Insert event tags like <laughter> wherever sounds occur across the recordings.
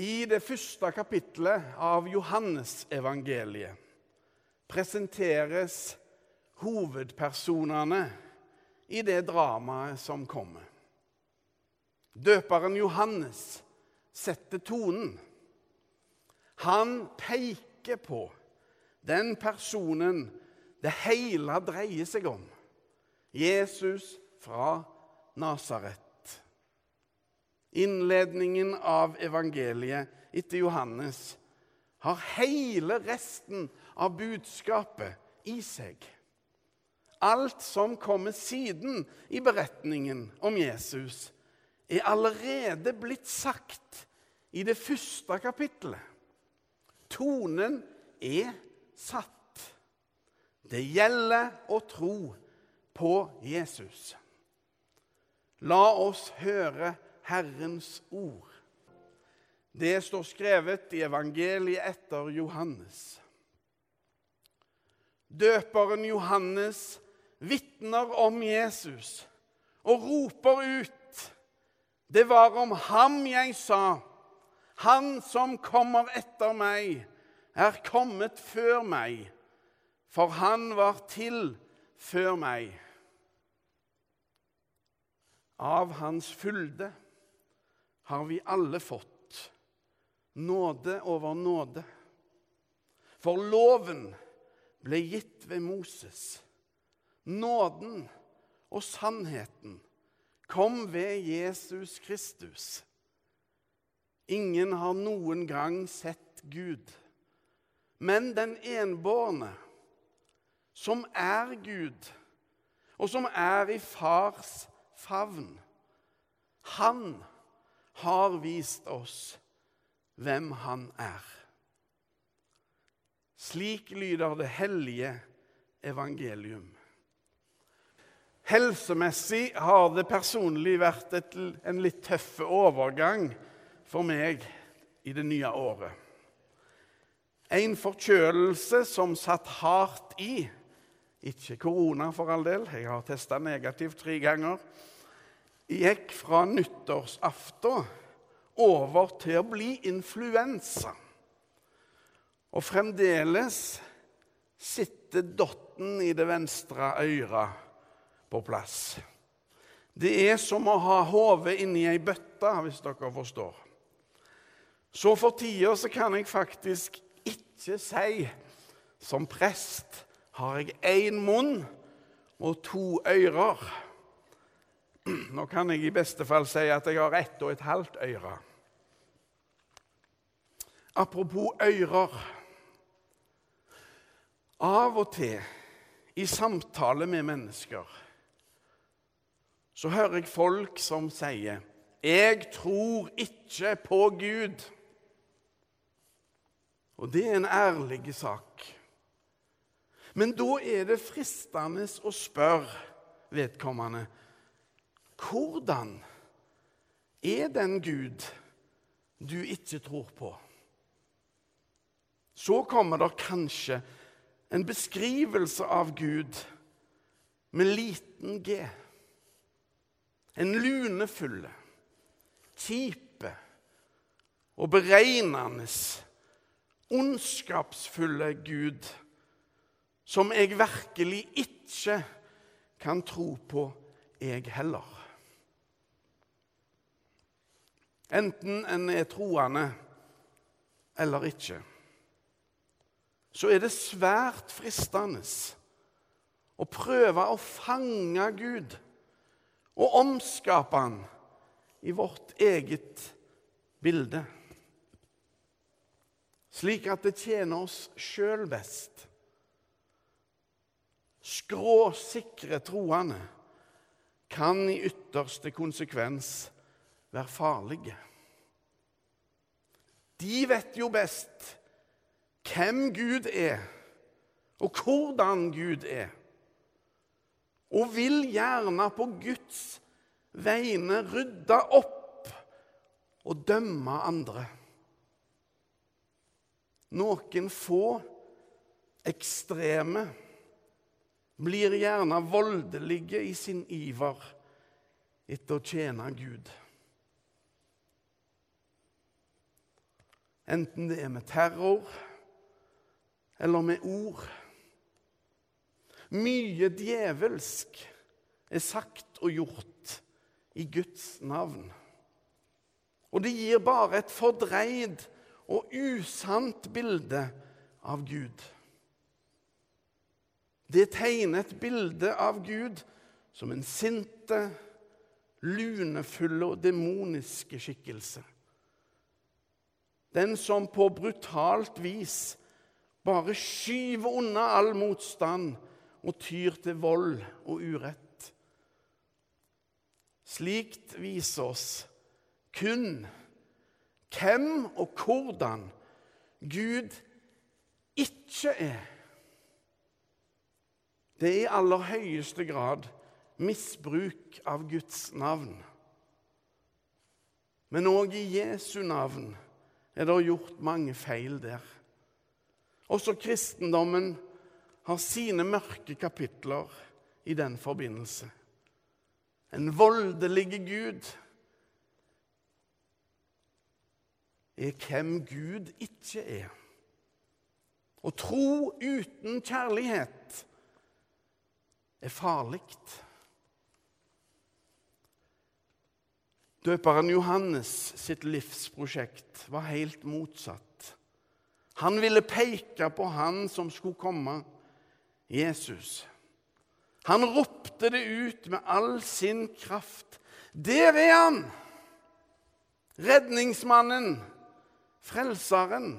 I det første kapittelet av Johannesevangeliet presenteres hovedpersonene i det dramaet som kommer. Døperen Johannes setter tonen. Han peker på den personen det hele dreier seg om. Jesus fra Nasaret. Innledningen av evangeliet etter Johannes har hele resten av budskapet i seg. Alt som kommer siden i beretningen om Jesus, er allerede blitt sagt i det første kapittelet. Tonen er satt. Det gjelder å tro på Jesus. La oss høre Herrens ord. Det står skrevet i evangeliet etter Johannes. Døperen Johannes vitner om Jesus og roper ut Det var om ham jeg sa, han som kommer etter meg, er kommet før meg, for han var til før meg. Av hans fylde har vi alle fått nåde over nåde. For loven ble gitt ved Moses. Nåden og sannheten kom ved Jesus Kristus. Ingen har noen gang sett Gud, men den enbårne, som er Gud, og som er i fars favn, han har vist oss hvem han er. Slik lyder det hellige evangelium. Helsemessig har det personlig vært et, en litt tøff overgang for meg i det nye året. En forkjølelse som satt hardt i. Ikke korona, for all del. Jeg har testa negativt tre ganger. Gikk fra nyttårsaften over til å bli influensa. Og fremdeles sitter dotten i det venstre øret på plass. Det er som å ha hodet inni ei bøtte, hvis dere forstår. Så for tida så kan jeg faktisk ikke si som prest har jeg én munn og to ører. <clears throat> Nå kan jeg i beste fall si at jeg har ett og et halvt øre. Apropos ører. Av og til i samtale med mennesker så hører jeg folk som sier 'Jeg tror ikke på Gud'. Og det er en ærlig sak. Men da er det fristende å spørre vedkommende hvordan er den Gud du ikke tror på? Så kommer det kanskje en beskrivelse av Gud med liten g. En lunefulle, kjipe og beregnende, ondskapsfulle Gud som jeg virkelig ikke kan tro på, jeg heller. Enten en er troende eller ikke, så er det svært fristende å prøve å fange Gud og omskape han i vårt eget bilde. Slik at det tjener oss sjøl best. Skråsikre troende kan i ytterste konsekvens være farlige. De vet jo best hvem Gud er, og hvordan Gud er og vil gjerne på Guds vegne rydde opp og dømme andre. Noen få ekstreme blir gjerne voldelige i sin iver etter å tjene Gud. Enten det er med terror eller med ord. Mye djevelsk er sagt og gjort i Guds navn. Og det gir bare et fordreid og usant bilde av Gud. Det tegner et bilde av Gud som en sinte, lunefulle og demoniske skikkelse. Den som på brutalt vis bare skyver unna all motstand og tyr til vold og urett. Slikt viser oss kun hvem og hvordan Gud ikke er. Det er i aller høyeste grad misbruk av Guds navn. Men òg i Jesu navn er det gjort mange feil der. Også kristendommen har sine mørke kapitler i den forbindelse. En voldelig Gud er hvem Gud ikke er. Å tro uten kjærlighet er farlig. Døperen Johannes sitt livsprosjekt var helt motsatt. Han ville peke på han som skulle komme, Jesus. Han ropte det ut med all sin kraft. Der er han! Redningsmannen, frelseren,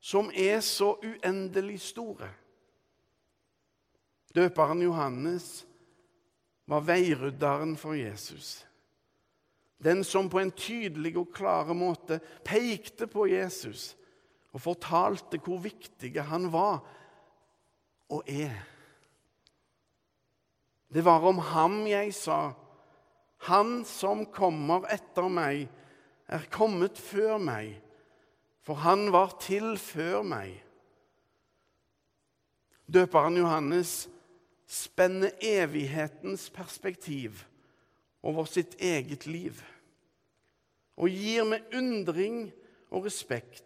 som er så uendelig store. Døperen Johannes var veirydderen for Jesus. Den som på en tydelig og klare måte pekte på Jesus og fortalte hvor viktig han var og er. Det var om ham jeg sa, han som kommer etter meg, er kommet før meg, for han var til før meg. Døperen Johannes spenner evighetens perspektiv over sitt eget liv og gir med undring og respekt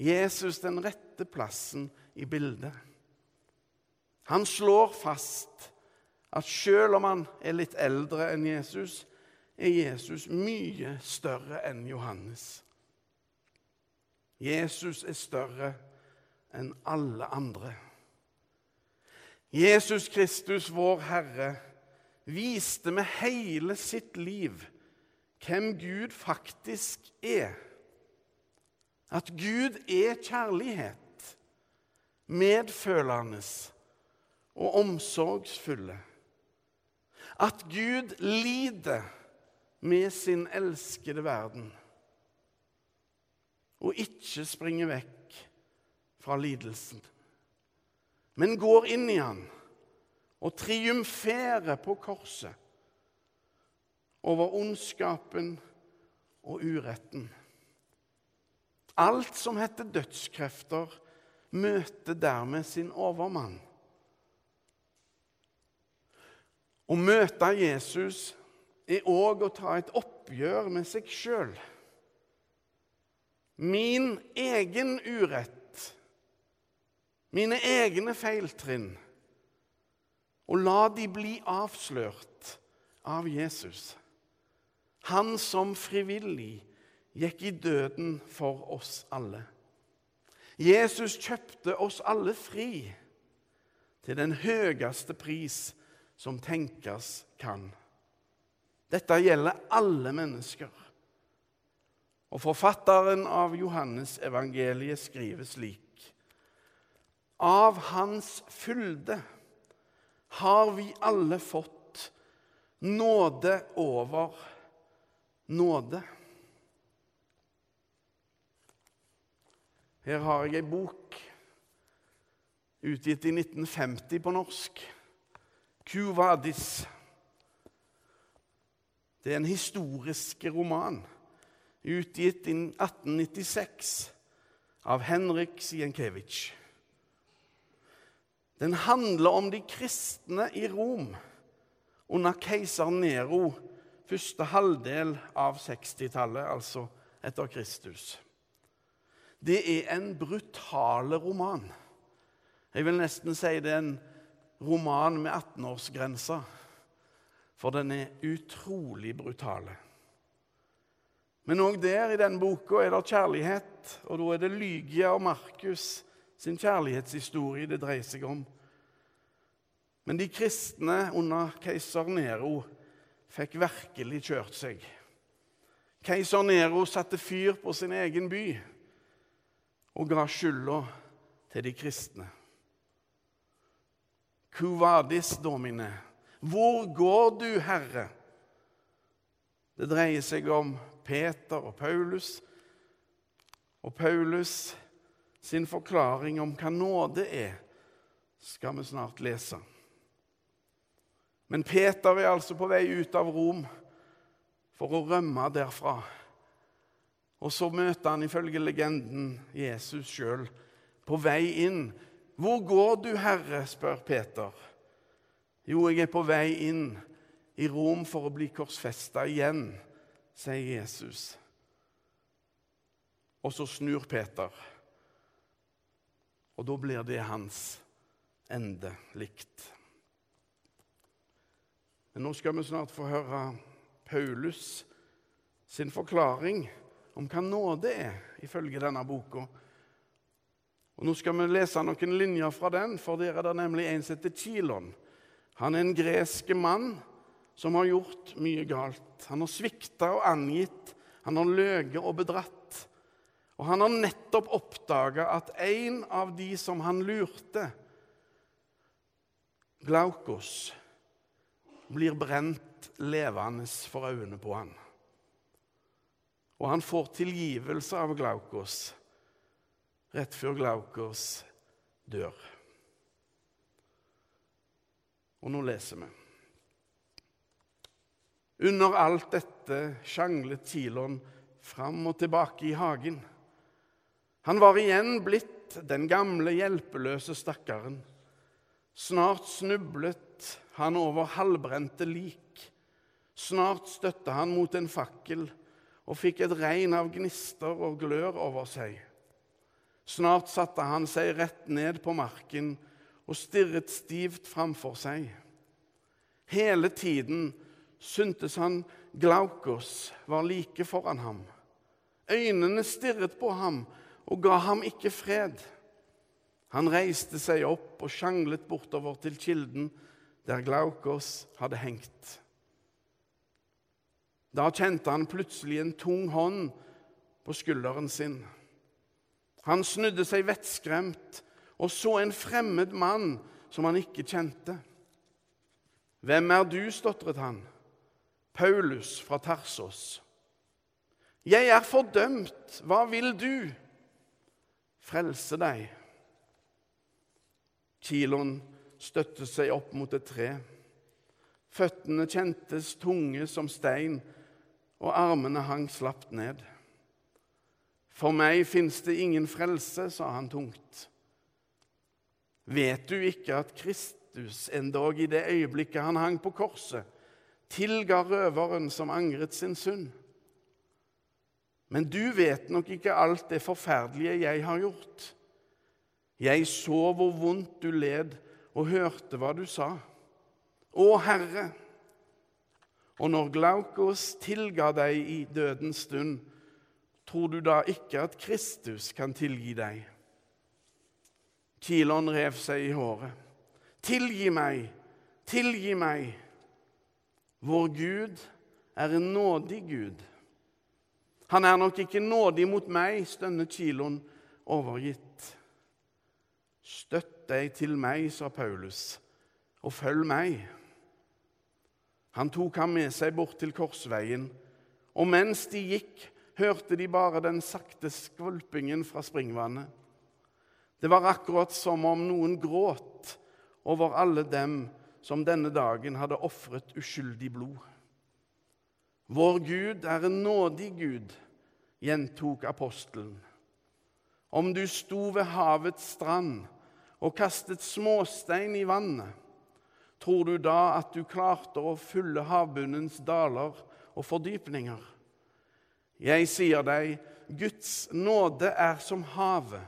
Jesus den rette plassen i bildet. Han slår fast at selv om han er litt eldre enn Jesus, er Jesus mye større enn Johannes. Jesus er større enn alle andre. Jesus Kristus, vår Herre, viste med hele sitt liv hvem Gud faktisk er. At Gud er kjærlighet, medfølende og omsorgsfulle. At Gud lider med sin elskede verden og ikke springer vekk fra lidelsen, men går inn i han og triumferer på korset over ondskapen og uretten. Alt som heter dødskrefter, møter dermed sin overmann. Å møte Jesus er òg å ta et oppgjør med seg sjøl. Min egen urett, mine egne feiltrinn, og la de bli avslørt av Jesus. Han som frivillig gikk i døden for oss alle. Jesus kjøpte oss alle fri til den høyeste pris som tenkes kan. Dette gjelder alle mennesker. Og forfatteren av Johannes evangeliet skriver slik.: Av Hans fylde har vi alle fått nåde over nåde. Her har jeg ei bok utgitt i 1950 på norsk. Kuvadis. Det er en historisk roman utgitt i 1896 av Henrik Sienkiewicz. Den handler om de kristne i Rom under keiser Nero første halvdel av 60-tallet, altså etter Kristus. Det er en brutale roman. Jeg vil nesten si det er en roman med 18-årsgrense, for den er utrolig brutale. Men òg der i den boka er det kjærlighet, og da er det Lygia og Markus sin kjærlighetshistorie det dreier seg om. Men de kristne under keiser Nero fikk virkelig kjørt seg. Keiser Nero satte fyr på sin egen by og ga skylda til de kristne. Kuvadis domine. Hvor går du, Herre? Det dreier seg om Peter og Paulus. Og Paulus sin forklaring om hva nåde er, skal vi snart lese. Men Peter er altså på vei ut av Rom for å rømme derfra. Og så møter han ifølge legenden Jesus sjøl på vei inn. 'Hvor går du, Herre?' spør Peter. 'Jo, jeg er på vei inn i Rom for å bli korsfesta igjen', sier Jesus. Og så snur Peter. Og da blir det hans ende likt. Men nå skal vi snart få høre Paulus sin forklaring om hva nåde er, ifølge denne boka. Og Nå skal vi lese noen linjer fra den, for der er det nemlig en som heter Kilon. Han er en gresk mann som har gjort mye galt. Han har svikta og angitt, han har løyet og bedratt. Og han har nettopp oppdaga at en av de som han lurte, Glaukos, blir brent levende for øynene på han. Og han får tilgivelse av Glaukos rett før Glaukos dør. Og nå leser vi. Under alt dette sjanglet Kilon fram og tilbake i hagen. Han var igjen blitt den gamle, hjelpeløse stakkaren. Snart snublet han over halvbrente lik. Snart støtte han mot en fakkel og fikk et regn av gnister og glør over seg. Snart satte han seg rett ned på marken og stirret stivt framfor seg. Hele tiden syntes han Glaukos var like foran ham. Øynene stirret på ham og ga ham ikke fred. Han reiste seg opp og sjanglet bortover til kilden der Glaukos hadde hengt. Da kjente han plutselig en tung hånd på skulderen sin. Han snudde seg vettskremt og så en fremmed mann som han ikke kjente. Hvem er du? stotret han. Paulus fra Tarsos. Jeg er fordømt. Hva vil du? Frelse deg. Kilon støtte seg opp mot et tre. Føttene kjentes tunge som stein, og armene hang slapt ned. For meg fins det ingen frelse, sa han tungt. Vet du ikke at Kristus endog i det øyeblikket han hang på korset, tilga røveren som angret sin synd? Men du vet nok ikke alt det forferdelige jeg har gjort. Jeg så hvor vondt du led og hørte hva du sa. Å Herre, og når Glaukos tilga deg i dødens stund, tror du da ikke at Kristus kan tilgi deg? Kilon rev seg i håret. Tilgi meg, tilgi meg. Vår Gud er en nådig Gud. Han er nok ikke nådig mot meg, stønner Kilon overgitt. Støtt deg til meg, sa Paulus, og følg meg. Han tok ham med seg bort til korsveien, og mens de gikk, hørte de bare den sakte skvulpingen fra springvannet. Det var akkurat som om noen gråt over alle dem som denne dagen hadde ofret uskyldig blod. Vår Gud er en nådig Gud, gjentok apostelen. Om du sto ved havets strand og kastet småstein i vannet, tror du da at du klarte å fylle havbunnens daler og fordypninger? Jeg sier deg, Guds nåde er som havet,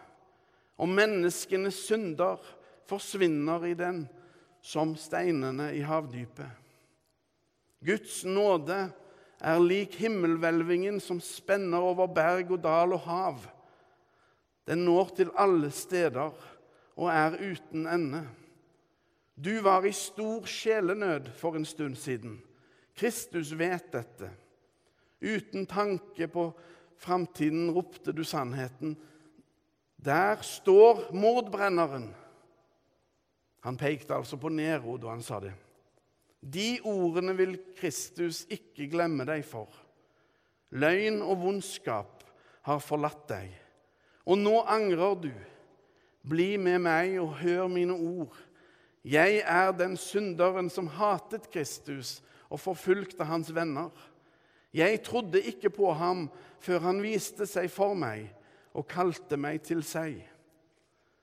og menneskenes synder forsvinner i den som steinene i havdypet. Guds nåde er lik himmelhvelvingen som spenner over berg og dal og hav. Den når til alle steder og er uten ende. Du var i stor sjelenød for en stund siden. Kristus vet dette. Uten tanke på framtiden ropte du sannheten. Der står mordbrenneren. Han pekte altså på Nero da han sa det. De ordene vil Kristus ikke glemme deg for. Løgn og vondskap har forlatt deg, og nå angrer du. Bli med meg og hør mine ord. Jeg er den synderen som hatet Kristus og forfulgte hans venner. Jeg trodde ikke på ham før han viste seg for meg og kalte meg til seg.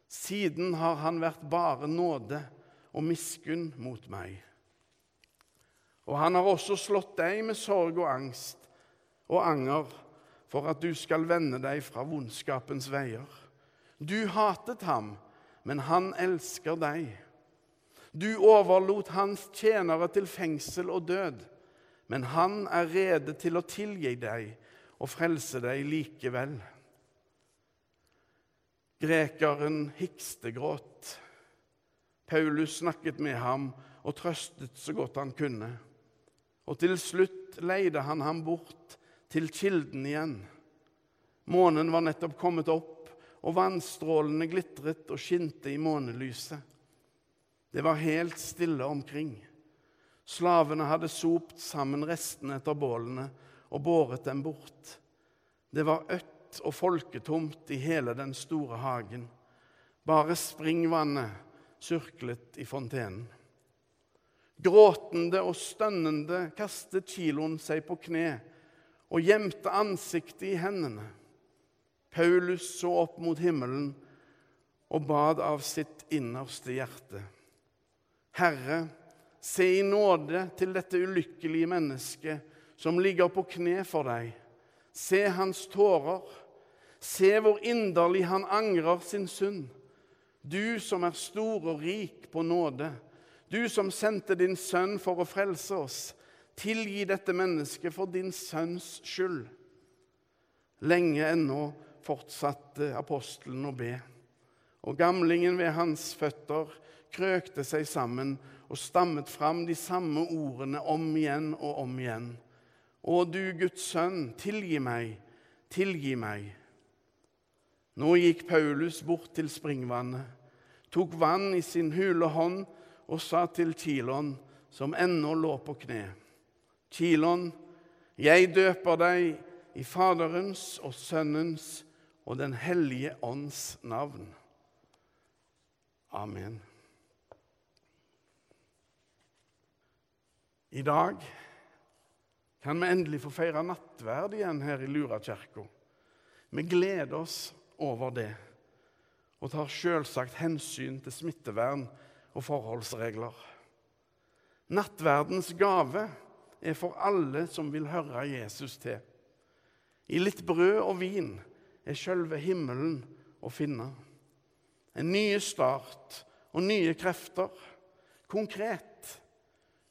Siden har han vært bare nåde og miskunn mot meg. Og han har også slått deg med sorg og angst og anger for at du skal vende deg fra vondskapens veier. Du hatet ham, men han elsker deg. Du overlot hans tjenere til fengsel og død men han er rede til å tilgi deg og frelse deg likevel. Grekeren hikstegråt. Paulus snakket med ham og trøstet så godt han kunne. Og til slutt leide han ham bort til kilden igjen. Månen var nettopp kommet opp, og vannstrålene glitret og skinte i månelyset. Det var helt stille omkring. Slavene hadde sopt sammen restene etter bålene og båret dem bort. Det var ødt og folketomt i hele den store hagen. Bare springvannet surklet i fontenen. Gråtende og stønnende kastet kiloen seg på kne og gjemte ansiktet i hendene. Paulus så opp mot himmelen og bad av sitt innerste hjerte. Herre, Se i nåde til dette ulykkelige mennesket som ligger på kne for deg. Se hans tårer. Se hvor inderlig han angrer sin synd. Du som er stor og rik på nåde. Du som sendte din sønn for å frelse oss. Tilgi dette mennesket for din sønns skyld. Lenge ennå fortsatte apostelen å be, og gamlingen ved hans føtter krøkte seg sammen og stammet fram de samme ordene om igjen og om igjen. Å, du Guds sønn, tilgi meg, tilgi meg. Nå gikk Paulus bort til springvannet, tok vann i sin hule hånd og sa til Kilon, som ennå lå på kne, Kilon, jeg døper deg i Faderens og Sønnens og Den hellige ånds navn. Amen. I dag kan vi endelig få feire nattverd igjen her i Lurakirka. Vi gleder oss over det og tar selvsagt hensyn til smittevern og forholdsregler. Nattverdens gave er for alle som vil høre Jesus til. I litt brød og vin er selve himmelen å finne. En ny start og nye krefter. Konkret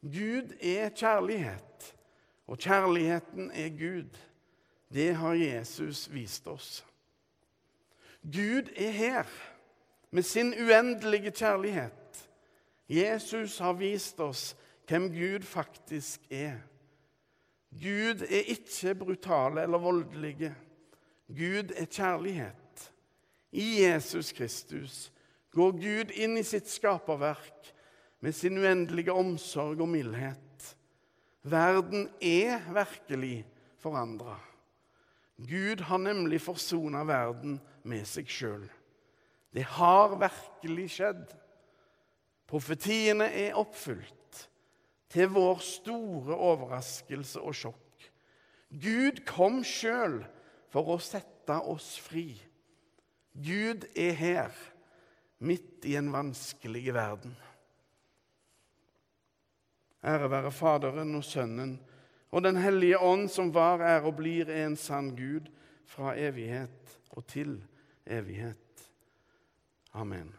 Gud er kjærlighet, og kjærligheten er Gud. Det har Jesus vist oss. Gud er her med sin uendelige kjærlighet. Jesus har vist oss hvem Gud faktisk er. Gud er ikke brutale eller voldelige. Gud er kjærlighet. I Jesus Kristus går Gud inn i sitt skaperverk med sin uendelige omsorg og mildhet. Verden er virkelig forandra. Gud har nemlig forsona verden med seg sjøl. Det har virkelig skjedd. Profetiene er oppfylt, til vår store overraskelse og sjokk. Gud kom sjøl for å sette oss fri. Gud er her, midt i en vanskelig verden. Ære være Faderen og Sønnen og Den hellige ånd, som var, er og blir en sann Gud fra evighet og til evighet. Amen.